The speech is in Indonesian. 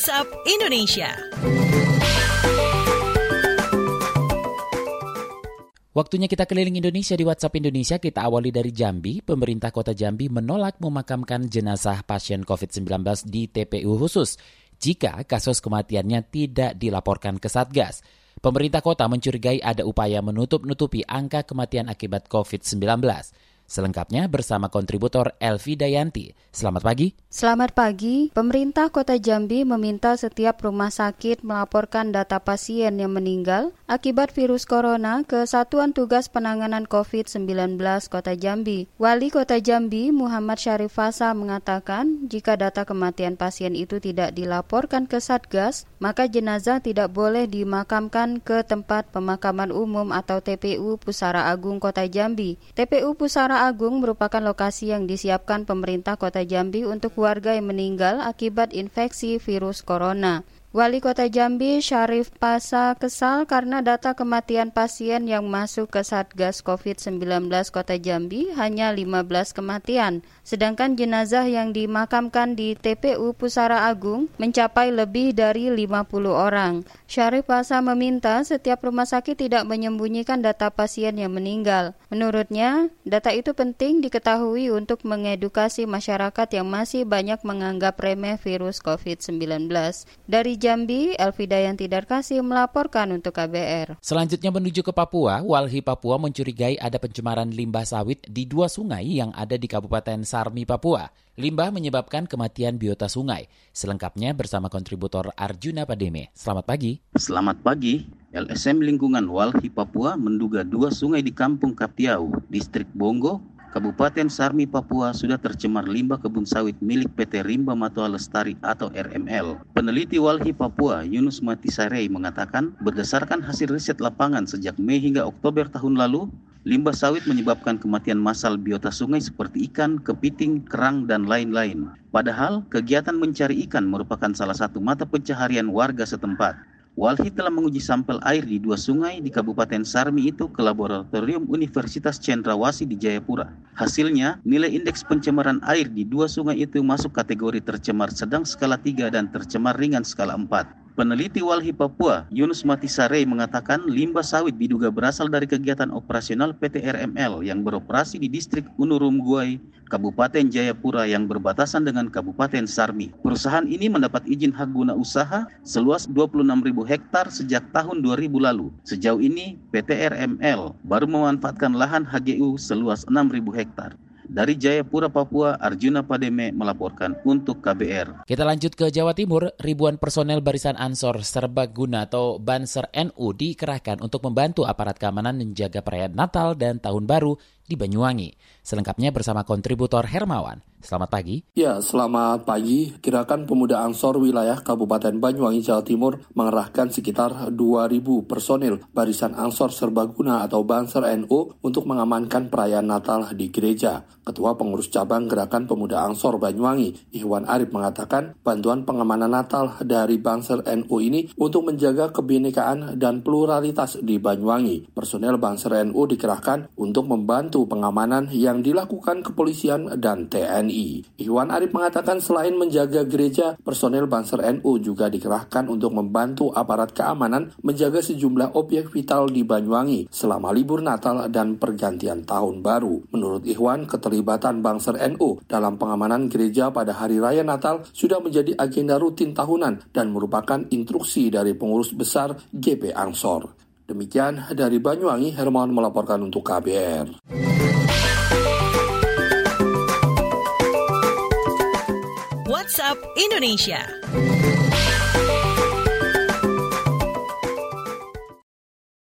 WhatsApp Indonesia. Waktunya kita keliling Indonesia di WhatsApp Indonesia. Kita awali dari Jambi. Pemerintah Kota Jambi menolak memakamkan jenazah pasien COVID-19 di TPU khusus jika kasus kematiannya tidak dilaporkan ke Satgas. Pemerintah kota mencurigai ada upaya menutup-nutupi angka kematian akibat COVID-19. Selengkapnya bersama kontributor Elvi Dayanti. Selamat pagi. Selamat pagi. Pemerintah Kota Jambi meminta setiap rumah sakit melaporkan data pasien yang meninggal akibat virus corona ke Satuan Tugas Penanganan COVID-19 Kota Jambi. Wali Kota Jambi Muhammad Syarif Fasa mengatakan jika data kematian pasien itu tidak dilaporkan ke Satgas, maka jenazah tidak boleh dimakamkan ke tempat pemakaman umum atau TPU Pusara Agung Kota Jambi. TPU Pusara Agung merupakan lokasi yang disiapkan pemerintah Kota Jambi untuk warga yang meninggal akibat infeksi virus corona. Wali Kota Jambi Syarif Pasa kesal karena data kematian pasien yang masuk ke Satgas COVID-19 Kota Jambi hanya 15 kematian, sedangkan jenazah yang dimakamkan di TPU Pusara Agung mencapai lebih dari 50 orang. Syarif Pasa meminta setiap rumah sakit tidak menyembunyikan data pasien yang meninggal. Menurutnya, data itu penting diketahui untuk mengedukasi masyarakat yang masih banyak menganggap remeh virus COVID-19. Dari Jambi, Elvida yang tidak kasih melaporkan untuk KBR. Selanjutnya menuju ke Papua, Walhi Papua mencurigai ada pencemaran limbah sawit di dua sungai yang ada di Kabupaten Sarmi, Papua. Limbah menyebabkan kematian biota sungai. Selengkapnya bersama kontributor Arjuna Pademe. Selamat pagi. Selamat pagi. LSM Lingkungan Walhi Papua menduga dua sungai di Kampung Kaptiau, Distrik Bongo, Kabupaten Sarmi, Papua sudah tercemar limbah kebun sawit milik PT Rimba Matua Lestari atau RML. Peneliti Walhi Papua, Yunus Matisarei mengatakan, berdasarkan hasil riset lapangan sejak Mei hingga Oktober tahun lalu, limbah sawit menyebabkan kematian massal biota sungai seperti ikan, kepiting, kerang, dan lain-lain. Padahal, kegiatan mencari ikan merupakan salah satu mata pencaharian warga setempat. Walhi telah menguji sampel air di dua sungai di Kabupaten Sarmi itu ke Laboratorium Universitas Cendrawasih di Jayapura. Hasilnya, nilai indeks pencemaran air di dua sungai itu masuk kategori tercemar sedang skala 3 dan tercemar ringan skala 4. Peneliti Walhi Papua, Yunus Matisarei mengatakan limbah sawit diduga berasal dari kegiatan operasional PT RML yang beroperasi di distrik Unurum Guai, Kabupaten Jayapura yang berbatasan dengan Kabupaten Sarmi. Perusahaan ini mendapat izin hak guna usaha seluas 26.000 hektar sejak tahun 2000 lalu. Sejauh ini, PT RML baru memanfaatkan lahan HGU seluas 6.000 hektar. Dari Jayapura, Papua, Arjuna Pademe melaporkan untuk KBR. Kita lanjut ke Jawa Timur. Ribuan personel Barisan Ansor Serbaguna atau Banser NU dikerahkan untuk membantu aparat keamanan menjaga perayaan Natal dan Tahun Baru di Banyuwangi. Selengkapnya bersama kontributor Hermawan. Selamat pagi. Ya, selamat pagi. Gerakan Pemuda Ansor wilayah Kabupaten Banyuwangi, Jawa Timur mengerahkan sekitar 2.000 personil Barisan Ansor Serbaguna atau Banser NU untuk mengamankan perayaan Natal di gereja. Ketua Pengurus Cabang Gerakan Pemuda Ansor Banyuwangi, Iwan Arif mengatakan bantuan pengamanan Natal dari Banser NU ini untuk menjaga kebinekaan dan pluralitas di Banyuwangi. Personel Banser NU dikerahkan untuk membantu pengamanan yang dilakukan kepolisian dan TNI. Iwan Arif mengatakan selain menjaga gereja, personel Banser NU juga dikerahkan untuk membantu aparat keamanan menjaga sejumlah objek vital di Banyuwangi selama libur Natal dan pergantian tahun baru. Menurut Iwan, keterlibatan Banser NU dalam pengamanan gereja pada hari raya Natal sudah menjadi agenda rutin tahunan dan merupakan instruksi dari pengurus besar GP Ansor. Demikian dari Banyuwangi, Hermawan melaporkan untuk KBR. WhatsApp Indonesia.